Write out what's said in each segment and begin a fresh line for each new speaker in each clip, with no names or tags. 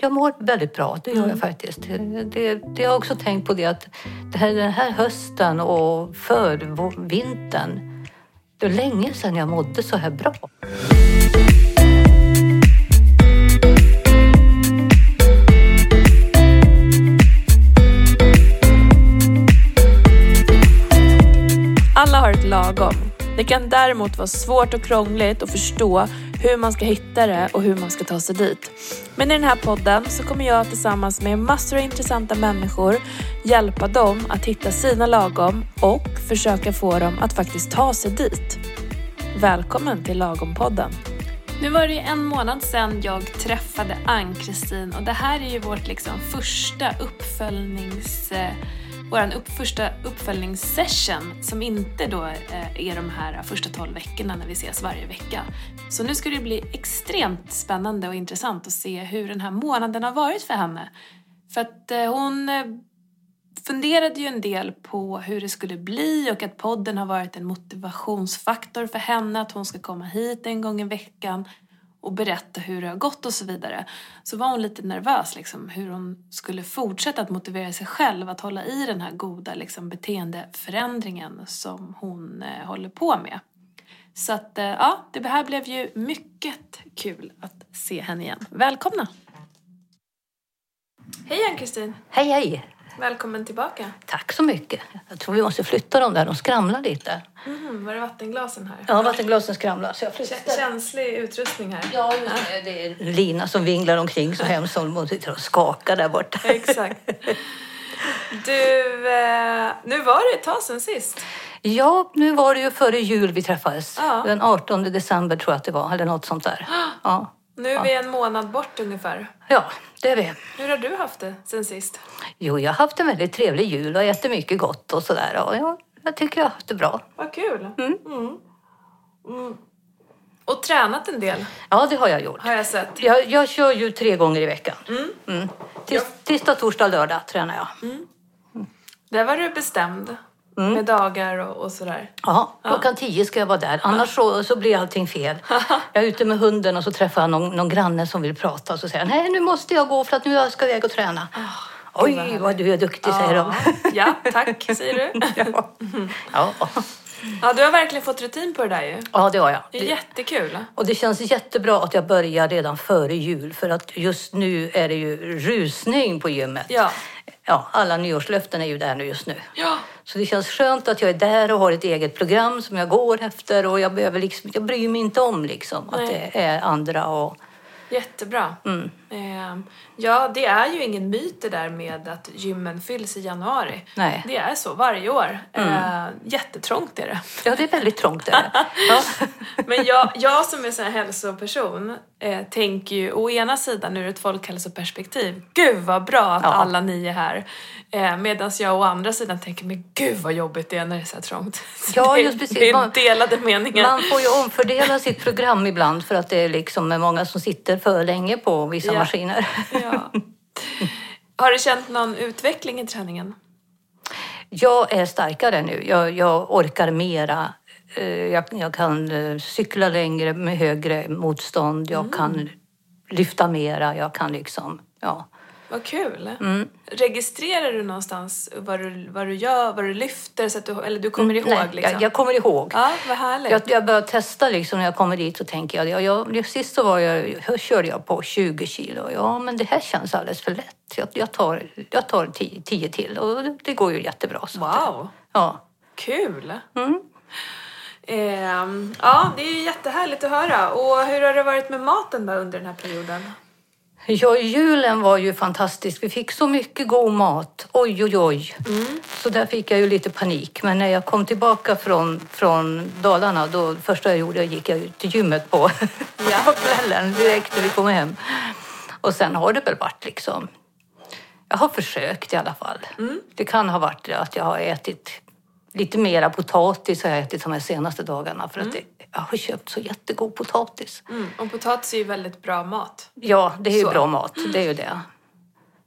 jag mår väldigt bra, det gör
Mm.
jag faktiskt. Det, det, jag har också tänkt på det att det här, den här hösten och förvintern, det är länge sedan jag mådde så här bra.
Alla har ett lagom. Det kan däremot vara svårt och krångligt att förstå hur man ska hitta det och hur man ska ta sig dit. Men i den här podden så kommer jag tillsammans med massor av intressanta människor hjälpa dem att hitta sina lagom och försöka få dem att faktiskt ta sig dit. Välkommen till Lagom-podden. Nu var det ju en månad sedan jag träffade Ann-Kristin och det här är ju vårt liksom första uppföljnings... Vår upp, första uppföljningssession som inte då eh, är de här första 12 veckorna när vi ses varje vecka. Så nu ska det bli extremt spännande och intressant att se hur den här månaden har varit för henne. För att eh, hon eh, funderade ju en del på hur det skulle bli och att podden har varit en motivationsfaktor för henne, att hon ska komma hit en gång i veckan och berätta hur det har gått och så vidare. Så var hon lite nervös liksom, hur hon skulle fortsätta att motivera sig själv att hålla i den här goda liksom, beteendeförändringen som hon eh, håller på med. Så att eh, ja, det här blev ju mycket kul att se henne igen. Välkomna! Hej Ann-Kristin!
Hej, hej!
Välkommen tillbaka!
Tack så mycket. Jag tror vi måste flytta dem där, de skramlar lite.
Mhm, var är vattenglasen här?
Ja, vattenglasen skramlar så jag flyttar.
Känslig utrustning här.
Ja, just det. Det är Lina som vinglar omkring så hemskt som hon sitter och skakar där borta.
Exakt. Du, eh, nu var det ett tag sedan sist.
Ja, nu var det ju före jul vi träffades.
Ja.
Den 18 december tror jag att det var, eller något sånt där. Ja,
Nu är vi en månad bort ungefär.
ja det är vi.
Hur har du haft det sen sist?
Jo, jag har haft en väldigt trevlig jul och ätit mycket gott och sådär. Och jag, jag tycker jag har haft det bra.
Vad kul. Mm. Mm. Och tränat en del,
Ja, det har jag gjort.
har jag sett.
Jag, jag kör ju tre gånger i veckan. Mm. Tis, tisdag, torsdag, lördag tränar jag.
Där var du bestämd. Med dagar och, och sådär.
Ja, klockan tio ska jag vara där. Annars så, så blir allting fel. Jag är ute med hunden och så träffar jag någon, någon granne som vill prata och så säger nej nu måste jag gå för att nu ska jag iväg och träna. Oj, vad du är duktig, säger de.
Ja, tack säger du.
ja. Ja.
Ja, du har verkligen fått rutin på det där ju.
ja, det har jag.
Det är jättekul.
Och det känns jättebra att jag börjar redan före jul för att just nu är det ju rusning på gymmet.
Ja.
Ja, alla nyårslöften är ju där nu just nu.
Ja.
Så det känns skönt att jag är där och har ett eget program som jag går efter och jag, behöver liksom, jag bryr mig inte om liksom att
Nej.
det är andra och
Jättebra.
Mm.
Eh, ja, det är ju ingen myt det där med att gymmen fylls i januari.
Nej. Mm.
Det är så varje år. Eh, jättetrångt är det.
ja, det är väldigt trångt. Är det. Ja.
Men jag, jag som är här hälsoperson eh, tänker ju å ena sidan ur ett folkhälsoperspektiv, gud vad bra att
Ja.
alla ni är här. Eh, Medan jag å andra sidan tänker, men gud vad jobbigt det är när det är så här trångt. Så
Ja,
det,
just precis.
Det är
Man-
delade meningar.
Man får ju omfördela sitt program ibland för att det är liksom många som sitter för länge på vissa
Ja.
Maskiner.
Ja. Har du känt någon utveckling i träningen?
Jag är starkare nu. Jag, jag orkar mera. Eh, Jag, jag kan eh, cykla längre med högre motstånd. Jag kan lyfta mera. Jag kan liksom, ja.
Vad kul!
Mm.
Registrerar du någonstans vad du, vad du gör, vad du lyfter? Så att du, eller du kommer ihåg
Nej,
liksom?
jag, jag kommer ihåg.
Ja, vad härligt.
Jag, jag börjar testa liksom när jag kommer dit och tänker jag, jag, jag sist så var jag, jag, körde jag på 20 kilo. Ja, men det här känns alldeles för lätt. Jag, jag tar, jag tar 10, 10 till och det, går ju jättebra. Så att,
Wow!
ja.
Kul!
Mm.
Ehm, ja, det är ju jättehärligt att höra. Och hur har det varit med maten då under den här perioden?
ja, julen var ju fantastisk. Vi fick så mycket god mat. Oj, oj, oj. Så där fick jag ju lite panik. Men när jag kom tillbaka från, från Dalarna, då första jag gjorde gick jag ut till gymmet på,
Ja.
på kvällen direkt när vi kom hem. Och sen har det väl varit liksom... Jag har försökt i alla fall. Det kan ha varit att jag har ätit lite mera potatis har jag ätit de här senaste dagarna för att det, jag har köpt så jättegod potatis.
Mm. Och potatis är ju väldigt bra mat.
Ja, det är ju
Så.
bra mat. Det är ju det.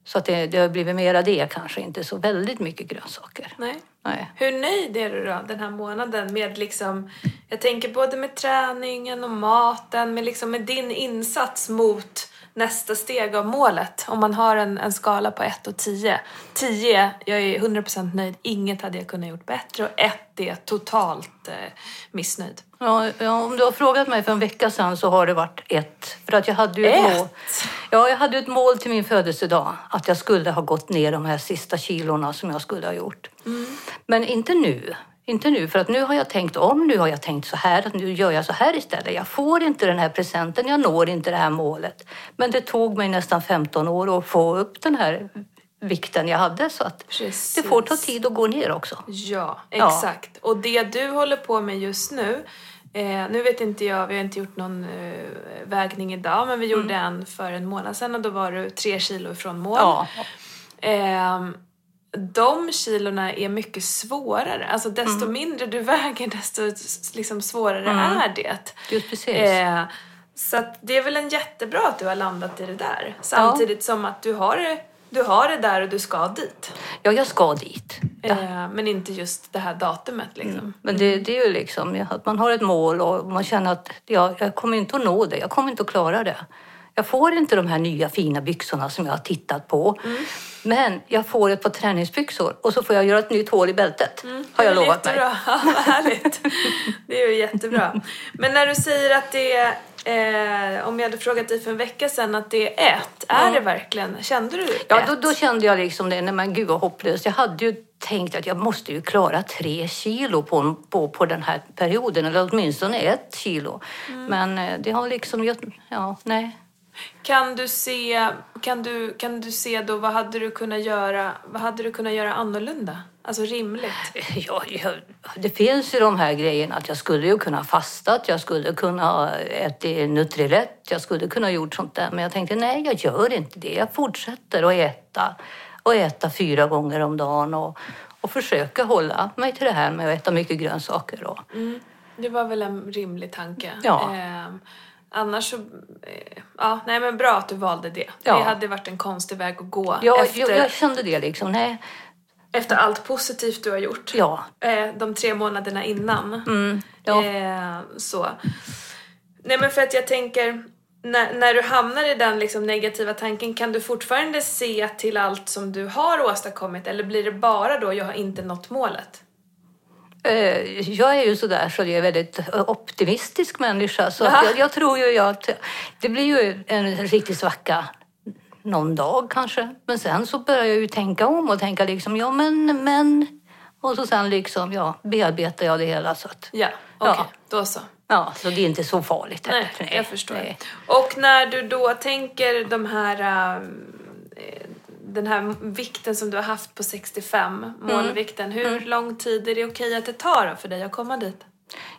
Så att det, det har blivit mera det kanske, inte så väldigt mycket grönsaker.
Nej.
Nej.
Hur nöjd är du då den här månaden med liksom, jag tänker både med träningen och maten, med liksom med din insats mot nästa steg av målet? Om man har en, en skala på 1 och 10. 10, jag är 100% nöjd, inget hade jag kunnat gjort bättre och 1 är totalt eh, missnöjd.
Ja, ja, om du har frågat mig för en vecka sedan så har det varit ett. För att jag hade ju ett,
Ett?
mål. Ja, jag hade ett mål till min födelsedag. Att jag skulle ha gått ner de här sista kilorna som jag skulle ha gjort. Men inte nu. Inte nu, för att nu har jag tänkt om. Nu har jag tänkt så här, att nu gör jag så här istället. Jag får inte den här presenten, jag når inte det här målet. Men det tog mig nästan 15 år att få upp den här vikten jag hade. Så att
Precis.
det får ta tid att gå ner också.
Ja,
Ja.
exakt. Och det du håller på med just nu, eh, nu vet inte jag, vi har inte gjort någon eh, vägning idag, men vi gjorde en för en månad sedan och då var du tre kilo ifrån mål.
Ja,
Ehm, de kilorna är mycket svårare. Alltså desto
Mm.
mindre du väger desto liksom, svårare är det.
just precis.
Eh, så det är väl en jättebra att du har landat i det där. Samtidigt som att du har, det- du har det där och du ska dit.
Ja, jag ska dit.
Eh, men inte just det här datumet liksom.
Men det, det är ju liksom ja, att man har ett mål och man känner att ja, jag kommer inte att nå det. Jag kommer inte att klara det. Jag får inte de här nya fina byxorna som jag har tittat på.
Mm.
Men jag får ett par träningsbyxor och så får jag göra ett nytt hål i bältet. Har jag lovat mig.
Ja, vad härligt. Det är ju jättebra. Men när du säger att det är, eh, om jag hade frågat dig för en vecka sedan att det är ett, är det verkligen, kände du
Ja,
ett?
då, då kände jag liksom det, nej men gud vad hopplöst. Jag hade ju tänkt att jag måste ju klara tre kilo på, på, på den här perioden, eller åtminstone ett kilo.
Mm.
Men eh, det har liksom, ja, nej.
Kan du se, kan du, kan du se då vad hade du kunnat göra, vad hade du kunnat göra annorlunda? Alltså rimligt.
Ja, jag, det finns ju de här grejerna att jag skulle ju kunna fastat, jag skulle kunna ätit Nutrilett, jag skulle kunna gjort sånt där. Men jag tänkte nej, jag gör inte det. Jag fortsätter att äta och äta fyra gånger om dagen och, och försöka hålla mig till det här med att äta mycket grönsaker. Och,
Det var väl en rimlig tanke.
Ja.
Ehm, annars så, eh, ja, nej men bra att du valde det.
Ja.
Det hade varit en konstig väg att gå
ja,
efter,
jag, jag kände det liksom, nej,
efter allt positivt du har gjort.
ja,
Eh, de tre månaderna innan.
mm, ja.
Eh, så. Nej men för att jag tänker, när, när du hamnar i den liksom negativa tanken, kan du fortfarande se till allt som du har åstadkommit eller blir det bara då jag har inte nått målet?
Eh, Jag är ju sådär så jag är väldigt optimistisk människa. Så jag, jag tror ju att det blir ju en riktig svacka någon dag kanske. Men sen så börjar jag ju tänka om och tänka liksom, ja men, men. Och så sen liksom, ja, bearbetar jag det hela så att,
Ja, okej,
Ja.
då så.
ja, så det är inte så farligt.
Nej,
heller.
jag förstår.
nej.
Och när du då tänker de här, äh, den här vikten som du har haft på 65, målvikten, hur lång tid är det okej att det tar för dig att komma dit?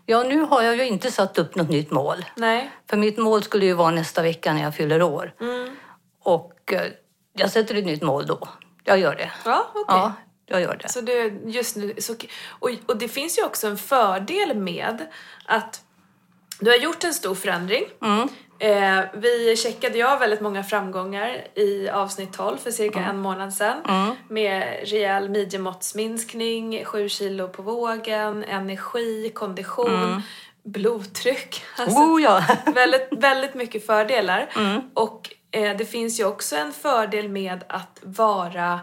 Ja, nu har jag ju inte satt upp något nytt mål.
Nej.
För mitt mål skulle ju vara nästa vecka när jag fyller år.
Mm.
Och eh, jag sätter ett nytt mål då. Jag gör det.
Ja, okej.
Ja, jag gör det.
Så det, just nu, så, och, och det finns ju också en fördel med att du har gjort en stor förändring. Eh, vi checkade ju av väldigt många framgångar i avsnitt 12 för cirka en månad sedan. Med rejäl midjemåttsminskning, 7 kilo på vågen, energi, kondition, blodtryck. Alltså,
Oh ja!
väldigt, väldigt mycket fördelar. Och eh, det finns ju också en fördel med att vara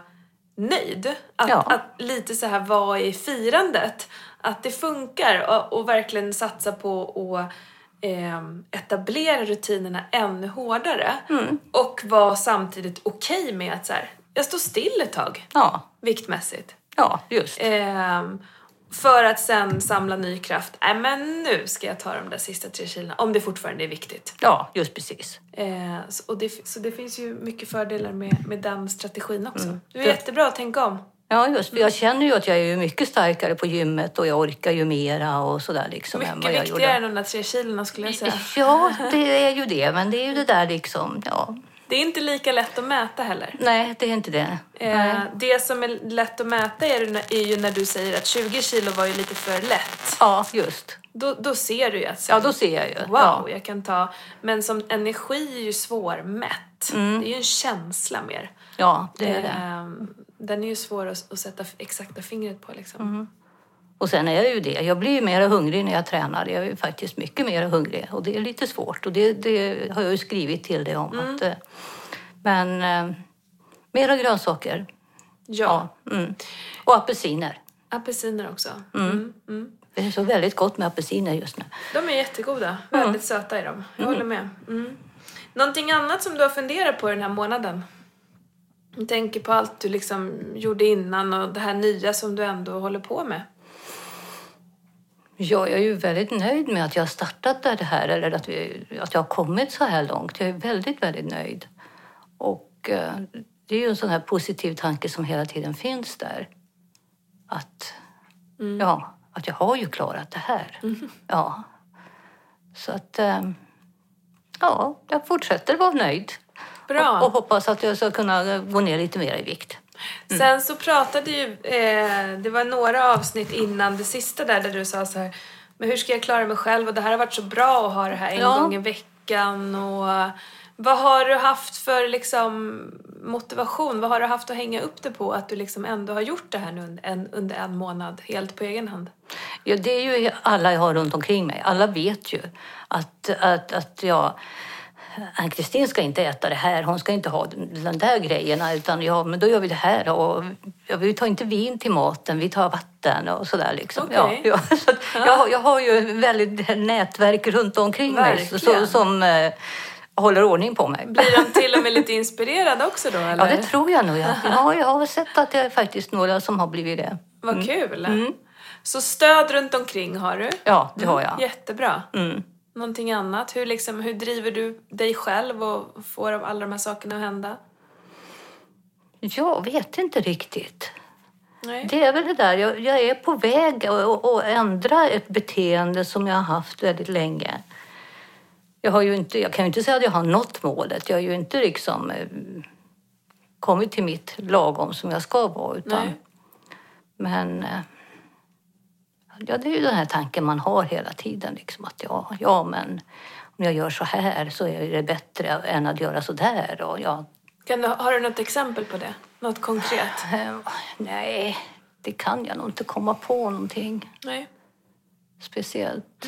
nöjd. Att,
Ja.
att lite så här vara i firandet. Att det funkar och, och verkligen satsa på att eh, etablera rutinerna ännu hårdare. Och vara samtidigt okej med att så här, jag står still ett tag
Ja,
viktmässigt.
ja just.
Ehm, för att sen samla ny kraft. Nej men nu ska jag ta de där sista tre kilona om det fortfarande är viktigt.
Ja, just precis.
Eh, så, och det, så det finns ju mycket fördelar med, med den strategin också. Det är jättebra att tänka om.
Ja, just för Jag känner ju att jag är mycket starkare på gymmet och jag orkar ju mera och sådär liksom än
Mycket
vad jag
viktigare
gjorde.
än de där tre kilona skulle jag säga.
Ja, det är ju det. Men det är ju det där liksom, ja.
Det är inte lika lätt att mäta heller.
Nej, det är inte det.
Eh, det som är lätt att mäta är, ju när- är ju när du säger att 20 kilo var ju lite för lätt.
Ja, just.
Då, då ser du ju att
Ja, då ser jag ju.
Wow,
Ja.
jag kan ta... Men som energi är ju svårmätt.
Mm.
Det är ju en känsla mer.
ja, det är det.
Ehm, Den är ju svår att, att sätta exakta fingret på liksom.
Och sen är jag ju det. Jag blir ju mer hungrig när jag tränar. Jag är faktiskt mycket mer hungrig. Och det är lite svårt. Och det, det har jag ju skrivit till dig om.
Mm.
Att, eh, men eh, mera grönsaker.
Ja.
Ja. Mm. Och apelsiner.
Apelsiner också. Mm. Mm.
Det är så väldigt gott med apelsiner just nu.
De är jättegoda. Väldigt söta är de. Jag håller med. Mm. Någonting annat som du har funderat på den här månaden? Jag tänker på allt du liksom gjorde innan och det här nya som du ändå håller på med.
Ja, jag är ju väldigt nöjd med att jag har startat det här, eller att, vi, att jag har kommit så här långt. Jag är väldigt, väldigt nöjd. Och eh, det är ju en sån här positiv tanke som hela tiden finns där. Att, ja, att jag har ju klarat det här. Ja. Så att, eh, ja, jag fortsätter vara nöjd.
Bra.
Och, och hoppas att jag ska kunna gå ner lite mer i vikt.
Sen så pratade ju, eh, det var några avsnitt innan det sista där, där du sa så här, men hur ska jag klara mig själv och det här har varit så bra att ha det här en
Ja.
gång i veckan och vad har du haft för liksom motivation? Vad har du haft att hänga upp det på att du liksom ändå har gjort det här nu under en, under en månad helt på egen hand?
Ja, det är ju alla jag har runt omkring mig. Alla vet ju att, att, att jag... Ann-Kristin ska inte äta det här, hon ska inte ha den där grejerna. Utan ja, men då gör vi det här. Och, ja, vi tar inte vin till maten, vi tar vatten och sådär. Liksom.
Okej.
Ja, ja, så jag, har- jag har ju väldigt nätverk runt omkring mig så,
Verkligen.
som eh, håller ordning på mig.
Blir de till och med lite inspirerade också då eller?
Ja, det tror jag nog. Ja. Ja, jag har sett att det är faktiskt några som har blivit det.
Vad kul! Så stöd runt omkring har du?
Ja, det har jag.
Jättebra.
Mm.
Någonting annat? Hur, liksom, hur driver du dig själv och får alla de här sakerna att hända?
Jag vet inte riktigt.
Nej.
Det är väl det där, jag, jag är på väg att att- ändra ett beteende som jag har haft väldigt länge. Jag, har ju inte, jag kan ju inte säga att jag har nått målet. Jag har ju inte liksom eh, kommit till mitt lagom som jag ska vara. Utan,
Nej.
men eh, ja, det är ju den här tanken man har hela tiden. Liksom, att ja, ja, men om jag gör så här så är det bättre än att göra så där. Och ja,
Kan du, har du något exempel på det? Något konkret?
eh, nej, det kan jag nog inte komma på någonting.
Nej.
speciellt.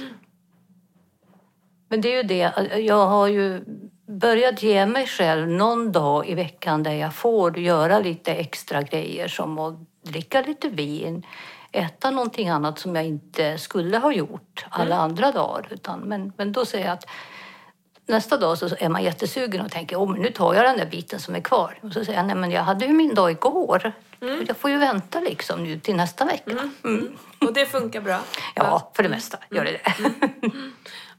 Men det är ju det, jag har ju börjat ge mig själv någon dag i veckan där jag får göra lite extra grejer som att dricka lite vin, äta någonting annat som jag inte skulle ha gjort alla andra dagar. Utan, men, men då säger jag att nästa dag så är man jättesugen och tänker oh, nu tar jag den där biten som är kvar. Och så säger jag nej men jag hade ju min dag igår. Jag får ju vänta liksom nu till nästa vecka. Mm.
Och det funkar bra?
Ja, för det mesta gör det det.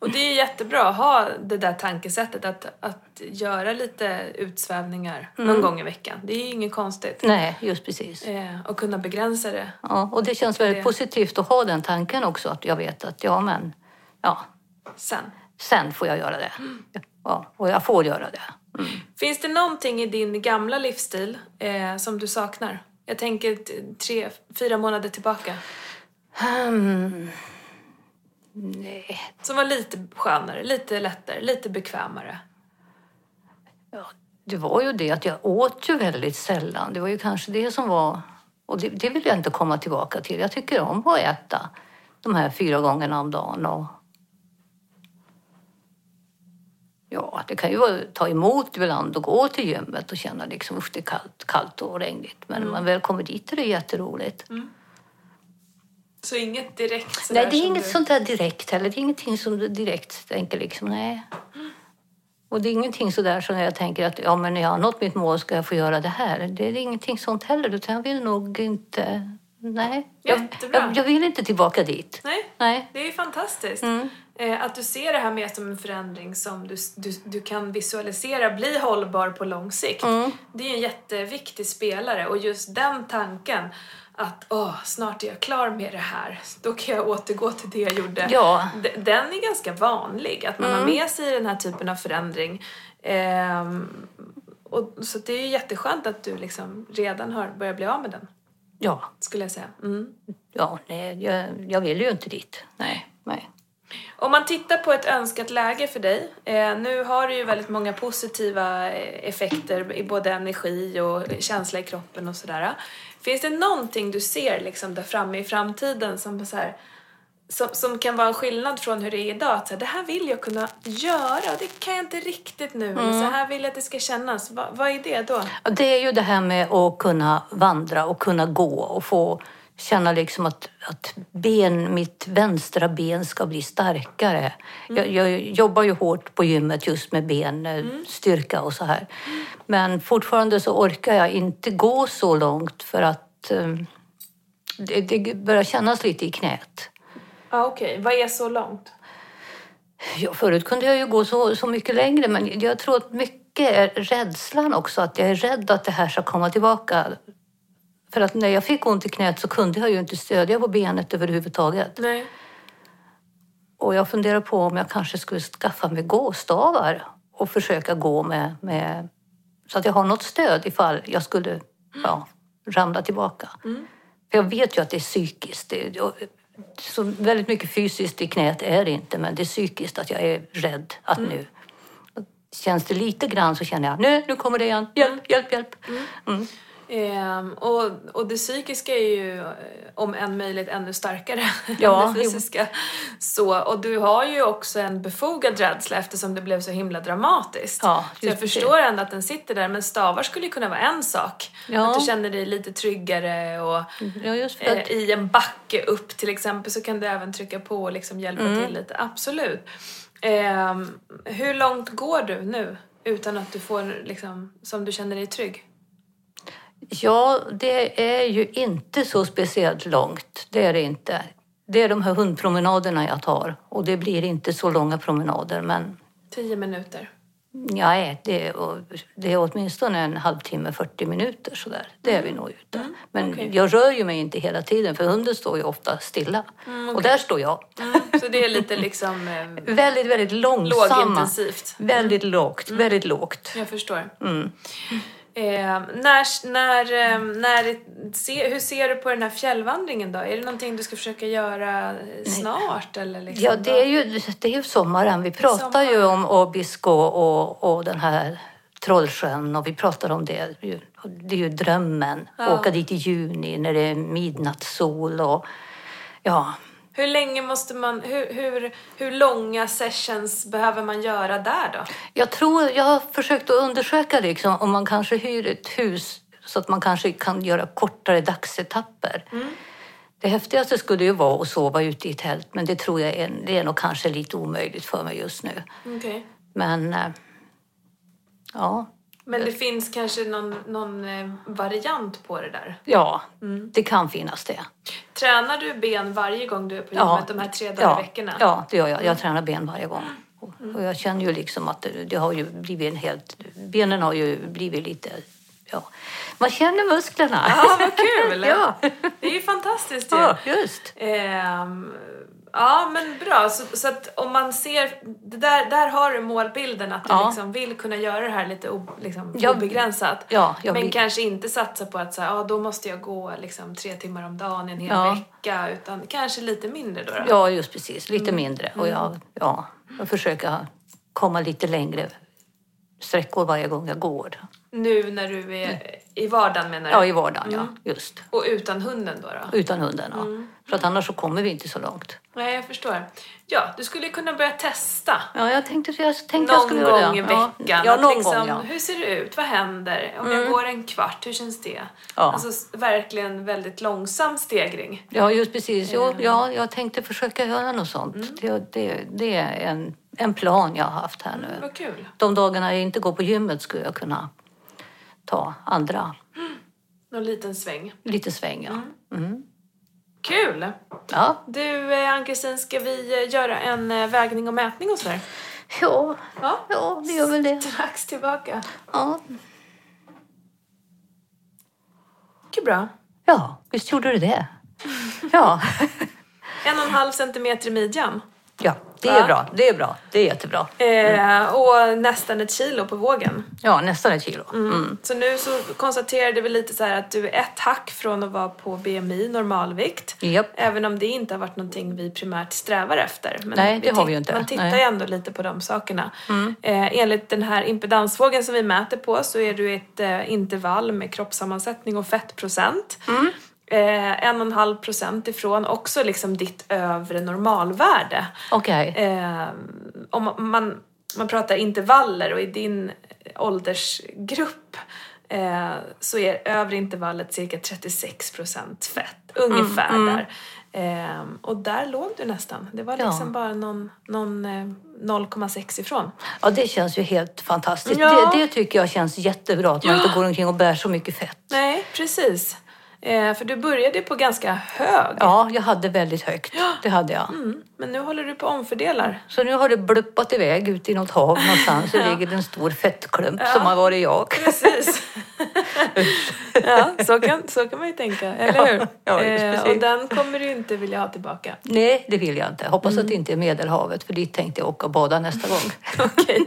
Och det är jättebra att ha det där tankesättet att, att göra lite utsvävningar någon gång i veckan. Det är ju inget konstigt.
Nej, just precis.
Eh, och kunna begränsa det.
Ja, och det känns väldigt
Det-
positivt att ha den tanken också. Att jag vet att ja, men ja,
Sen.
sen får jag göra det. Ja, och jag får göra det. Mm.
Finns det någonting i din gamla livsstil eh, som du saknar? Jag tänker tre, fyra månader tillbaka.
Hmm. Nej,
Som var lite skönare, lite lättare, lite bekvämare.
ja, det var ju det att jag åt ju väldigt sällan. Det var ju kanske det som var... Och det, det vill jag inte komma tillbaka till. Jag tycker om att äta de här fyra gångerna om dagen. Och ja, det kan ju vara, ta emot ibland och gå till gymmet och känna liksom, usch det är kallt, kallt och regnigt. Men när man väl kommer dit är det jätteroligt.
Så inget direkt
Nej, det är inget
du...
sånt där direkt heller. Det är ingenting som du direkt tänker liksom, nej. Och det är ingenting sådär som jag tänker att ja, men när jag har nått mitt mål ska jag få göra det här. Det är ingenting sånt heller, utan jag vill nog inte... Nej, jag, jag, jag vill inte tillbaka dit.
Nej,
Nej.
det är ju fantastiskt.
Mm.
Eh, att du ser det här mer som en förändring som du, du, du kan visualisera bli hållbar på lång sikt.
Mm.
Det är en jätteviktig spelare och just den tanken att åh, snart är jag klar med det här, då kan jag återgå till det jag gjorde.
Ja.
Den är ganska vanlig, att man
Mm.
har med sig den här typen av förändring. Ehm, och, så det är ju jätteskönt att du liksom redan har börjat bli av med den,
Ja,
skulle jag säga. Mm.
ja nej, jag, jag vill ju inte dit. Nej, nej.
Om man tittar på ett önskat läge för dig, eh, nu har du ju väldigt många positiva eh, effekter i både energi och känsla i kroppen och sådär. Finns det någonting du ser liksom där framme i framtiden som, så här, som, som kan vara en skillnad från hur det är idag? Att så här, det här vill jag kunna göra det kan jag inte riktigt nu. Men så här vill jag att det ska kännas. Va, vad är det då?
Det är ju det här med att kunna vandra och kunna gå och få känna liksom att, att ben, mitt vänstra ben ska bli starkare. Jag, jag jobbar ju hårt på gymmet just med benstyrka och så här. Men fortfarande så orkar jag inte gå så långt för att eh, det, det börjar kännas lite i knät.
Ja, okej. Vad är så långt?
Ja, förut kunde jag ju gå så, så mycket längre men jag tror att mycket är rädslan också. Att jag är rädd att det här ska komma tillbaka. För att när jag fick ont i knät så kunde jag ju inte stödja på benet överhuvudtaget.
Nej.
Och jag funderar på om jag kanske skulle skaffa mig gåstavar och försöka gå med, med så att jag har något stöd ifall jag skulle ja, ramla tillbaka. För jag vet ju att det är psykiskt. Det, så väldigt mycket fysiskt i knät är det inte, men det är psykiskt att jag är rädd att nu... Känns det lite grann så känner jag, nu, nu kommer det igen, hjälp, hjälp, hjälp. Mm.
Ehm, och, och det psykiska är ju eh, om än möjligt ännu starkare
Ja,
än det fysiska. Så, och du har ju också en befogad rädsla eftersom det blev så himla dramatiskt.
Ja,
så jag
det.
förstår ändå att den sitter där, men stavar skulle ju kunna vara en sak.
Ja.
Att du känner dig lite tryggare och
Ja, för att,
eh, i en backe upp till exempel så kan du även trycka på och liksom hjälpa
Mm.
till lite. Absolut. Ehm, hur långt går du nu utan att du får liksom, som du känner dig trygg?
Ja, det är ju inte så speciellt långt. Det är det inte. Det är de här hundpromenaderna jag tar. Och det blir inte så långa promenader, men
Tio minuter.
nej, det är, det är åtminstone en halvtimme, 40 minuter sådär. Det är vi nog ute. Men
okej.
jag rör ju mig inte hela tiden, för hunden står ju ofta stilla. Och där står jag.
Mm, så det är lite liksom eh,
Väldigt, väldigt långsamma.
lågintensivt.
Väldigt lågt, väldigt lågt.
Jag förstår. Eh, när, när, eh, när, se, hur ser du på den här fjällvandringen då? Är det någonting du ska försöka göra snart? Eller liksom
Ja, det är ju, det är ju sommaren. Vi pratar ju om Abisko och, och den här Trollsjön och vi pratar om det. Det är ju drömmen.
Ja.
Åka dit i juni när det är midnattssol och ja.
Hur länge måste man, hur, hur, hur långa sessions behöver man göra där då?
Jag tror, jag har försökt att undersöka liksom, om man kanske hyr ett hus så att man kanske kan göra kortare dagsetapper. Det häftigaste skulle ju vara att sova ute i tält men det tror jag är, det är nog kanske lite omöjligt för mig just nu.
Okej.
Men eh, ja,
Men det finns kanske någon, någon eh, variant på det där?
Ja, det kan finnas det.
Tränar du ben varje gång du är på gymmet de här tre dagar
ja,
i veckorna?
Ja, det gör jag. Jag tränar ben varje gång. Och, och jag känner ju liksom att det, det har ju blivit en helt... Benen har ju blivit lite... Ja, man känner musklerna.
Ja, vad kul!
ja.
Det är ju fantastiskt ju.
ja, just.
Ehm, ja, men bra. Så, så att om man ser, där, där har du målbilden att du
Ja.
liksom vill kunna göra det här lite o, liksom,
Ja,
obegränsat.
ja, jag
men
vill-
kanske inte satsa på att så här, ja, då måste jag gå liksom, tre timmar om dagen en hel
Ja.
vecka. Utan kanske lite mindre då. då.
Ja, just precis. Lite mindre. Och jag, ja, jag försöker komma lite längre sträckor varje gång jag går.
Nu när du är i vardagen menar du?
Ja, i vardagen, ja. Just.
Och utan hunden då? då?
Utan hunden, ja. För att annars så kommer vi inte så långt.
Nej, jag förstår. Ja, du skulle kunna börja testa.
Ja, jag tänkte, jag tänkte jag
Någon
skulle göra
gång
det.
i veckan.
Ja, någon
liksom,
gång, ja.
Hur ser det ut? Vad händer? Om jag går en kvart, hur känns det?
Ja.
Alltså verkligen väldigt långsam stegring.
Ja, just precis. Jo, ja, jag tänkte försöka göra något sånt. Det, det, det är en, en plan jag har haft här nu.
Vad kul.
De dagarna jag inte går på gymmet skulle jag kunna ta andra,
Någon liten sväng.
lite sväng. Ja,
Kul!
ja.
Du, eh, Ann-Kristin, ska vi eh, göra en eh, vägning och mätning och sådär?
ja,
Ja.
ja det gör väl det.
Strax tillbaka.
Ja,
Mycket bra.
ja visst gjorde du det. Ja,
En och en halv centimeter i midjan.
ja Det är
Ja.
bra. Det är bra. Det är jättebra.
Eh, och nästan ett kilo på vågen.
Ja, nästan ett kilo. Mm.
Så nu så konstaterade vi lite så att du är ett hack från att vara på BMI normalvikt.
Japp.
Även om det inte har varit någonting vi primärt strävar efter. Men
Nej, det har vi ju inte.
Man tittar
Nej. Mm.
ju ändå lite på de sakerna. Eh, enligt den här impedansvågen som vi mäter på så är du i ett eh, intervall med kroppssammansättning och fettprocent.
Mm.
Eh, en och en halv procent ifrån också liksom ditt övre normalvärde.
Okej.
Eh, om man, man pratar intervaller och i din åldersgrupp eh, så är övre intervallet cirka 36% fett, ungefär där. Eh, och där låg du nästan. Det var
Ja.
liksom bara någon, någon eh, 0,6 ifrån.
Ja, det känns ju helt fantastiskt.
Ja.
Det, det tycker jag känns jättebra, att man inte går omkring och bär så mycket fett.
Nej, precis. Eh, för du började på ganska hög.
Ja, jag hade väldigt högt. Det hade jag.
Mm, men nu håller du på och omfördelar.
Så nu har det bluppat iväg ut i något hav någonstans. Så ligger det en stor fettklump som har varit jag.
Precis. ja, så kan, så kan man ju tänka, eller
Ja,
hur?
ja,
eh, och den kommer du inte vilja ha tillbaka.
Nej, det vill jag inte. Hoppas
Mm.
att det inte är Medelhavet, för dit tänkte jag åka och bada nästa gång.
Okej.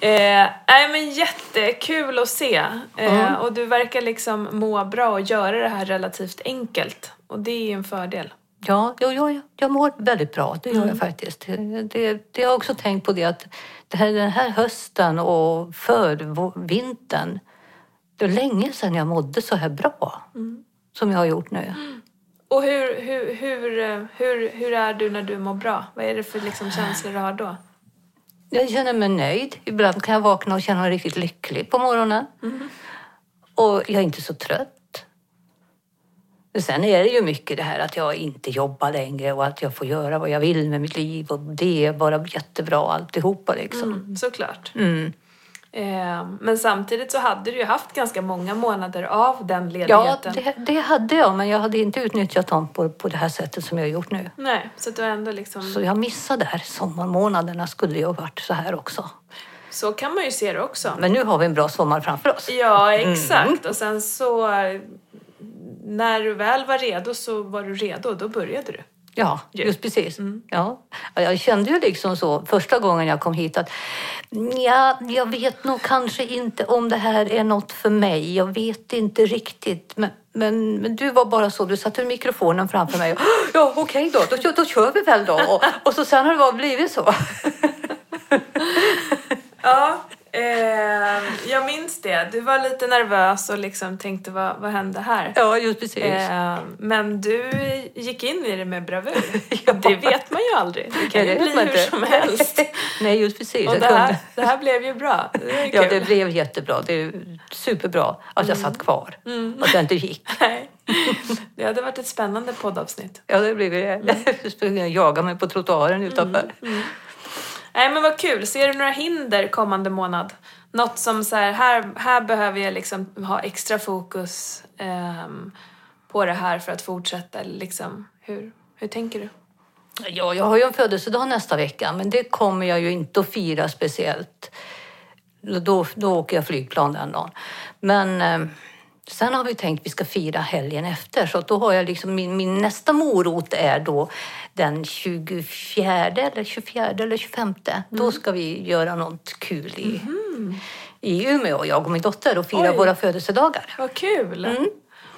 Eh, nej men jättekul att se. Eh, Och du verkar liksom må bra och göra det här relativt enkelt. Och det är ju en fördel.
Ja, jag, jag, jag mår väldigt bra, det gör
Mm.
jag faktiskt. Det, det, det har jag också tänkt på det att det här, den här hösten och för vå- vintern, det är länge sedan jag mådde så här bra
Mm.
som jag har gjort nu.
Och hur, hur, hur, eh, hur, hur är du när du mår bra? Vad är det för liksom känslor du har då?
Jag känner mig nöjd. Ibland kan jag vakna och känna mig riktigt lycklig på morgonen. Och jag är inte så trött. Men Sen är det ju mycket det här att jag inte jobbar längre och att jag får göra vad jag vill med mitt liv och det är bara jättebra alltihopa liksom.
Mm, såklart.
Mm.
Eh, men samtidigt så hade du ju haft ganska många månader av den
Ja,
ledigheten.
det, det hade jag men jag hade inte utnyttjat dem på, på det här sättet som jag har gjort nu.
Nej, så du ändå liksom...
Så jag missade det här sommarmånaderna skulle ju ha varit så här också.
Så kan man ju se det också.
Men nu har vi en bra sommar framför oss.
Ja, exakt. Och sen så... När du väl var redo så var du redo och då började du.
Ja, just precis. Ja. Ja, Jag kände ju liksom så första gången jag kom hit att ja, jag vet nog kanske inte om det här är något för mig. Jag vet inte riktigt. Men, men, men du var bara så, du satte mikrofonen framför mig och ja, okej då, då, kör- då kör vi väl då. Och, och så sen har det bara blivit så.
Ja, eh, jag minns det. Du var lite nervös och liksom tänkte vad, vad hände här?
Ja, just precis.
Eh, men du gick in i det med bravur.
Ja.
Det vet man ju aldrig. Det kan
Ja,
ju
det
bli hur
inte.
som helst.
Nej, just precis.
Och det här, det här blev ju bra. Det
Ja, det blev jättebra. Det är superbra att jag satt kvar. Att jag inte gick.
Nej. Det hade varit ett spännande poddavsnitt.
Ja, det blev det. Jag skulle jaga mig på trottoaren utanför.
Nej men vad kul. Ser du några hinder kommande månad? Något som så här, här, här behöver jag liksom ha extra fokus um, på det här för att fortsätta. Liksom, hur, hur tänker du?
Ja, jag har ju en födelsedag nästa vecka, men det kommer jag ju inte att fira speciellt. Då, då åker jag flygplan den dagen. Men eh, sen har vi tänkt att vi ska fira helgen efter, så då har jag liksom min, min nästa morot är då den 24 eller 24 eller 25. Då ska vi göra något kul i, i Umeå, jag och min dotter, och fira
Oj.
våra födelsedagar.
Vad kul!
Mm.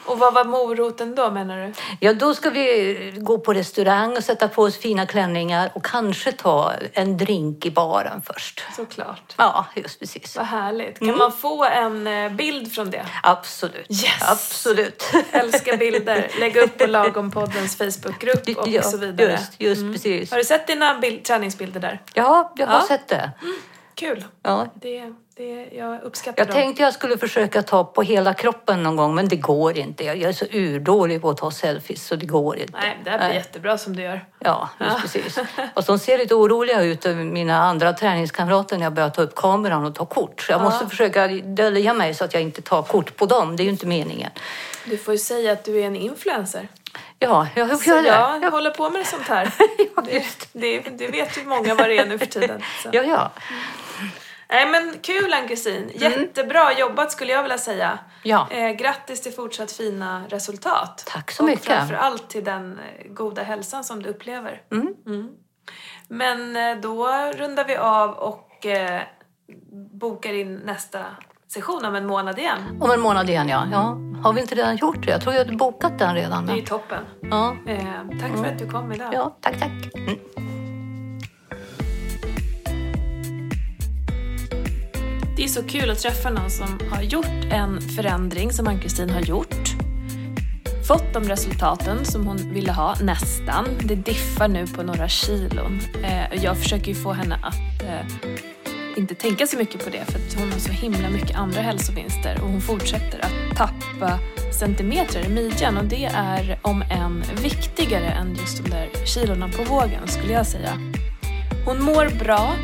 Och vad var moroten då menar du?
Ja, då ska vi gå på restaurang och sätta på oss fina klänningar och kanske ta en drink i baren först.
Såklart.
Ja, just precis.
Vad härligt. Kan man få en eh, bild från det?
Absolut.
Yes!
Absolut.
Älskar bilder. Lägga upp på Lagompoddens Facebookgrupp och
ja,
så vidare.
Just, just precis.
Har du sett dina bild, träningsbilder där?
Ja, jag har
Ja.
sett det.
Kul.
Ja.
Det, det, jag uppskattar
Jag
dem.
tänkte jag skulle försöka ta på hela kroppen någon gång, men det går inte. Jag jag är så urdålig på att ta selfies, så det går inte.
Nej, det här blir
Nej.
jättebra som du gör.
Ja, just precis. Och de ser lite oroliga ut, mina andra träningskamrater, när jag börjar ta upp kameran och ta kort. Så jag måste försöka dölja mig så att jag inte tar kort på dem. Det är ju inte meningen.
Du får ju säga att du är en influencer.
Ja, jag göra det.
jag
Ja,
håller på med sånt här.
Ja,
Det, det, det vet ju många vad det är nu för tiden. Så.
ja, ja.
Nej men kul Ann-Kristin. Jättebra jobbat skulle jag vilja säga.
Mm. Ja.
Eh, grattis till fortsatt fina resultat.
Tack så
och
mycket.
framför allt till den eh, goda hälsan som du upplever.
Mm.
Mm. Men eh, då rundar vi av och eh, bokar in nästa session om en månad igen.
Om en månad igen, ja. ja. Har vi inte redan gjort det? Jag tror vi hade bokat den redan.
Det är
Men...
toppen.
Ja.
Eh, tack för att du kom idag.
ja, tack, tack.
Det är så kul att träffa någon som har gjort en förändring som Ann-Kristin har gjort. Fått de resultaten som hon ville ha, nästan. Det diffar nu på några kilon. Eh, jag försöker ju få henne att eh, inte tänka så mycket på det för att hon har så himla mycket andra hälsovinster och hon fortsätter att tappa centimeter i midjan och det är om än viktigare än just de där kilorna på vågen skulle jag säga. Hon mår bra,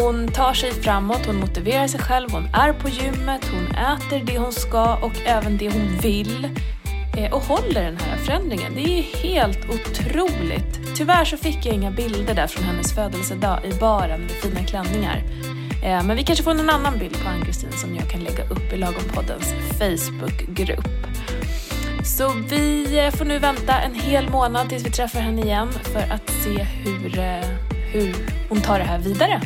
hon tar sig framåt, hon motiverar sig själv, hon är på gymmet, hon äter det hon ska och även det hon vill eh, och håller den här förändringen. Det är ju helt otroligt. Tyvärr så fick jag inga bilder där från hennes födelsedag i baren med fina klänningar. Eh, men vi kanske får en annan bild på Ann-Kristin som jag kan lägga upp i Lagompoddens Facebookgrupp. Så vi eh, får nu vänta en hel månad tills vi träffar henne igen för att se hur, hur hon tar det här vidare.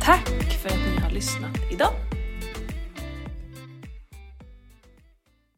Tack för att ni har lyssnat idag.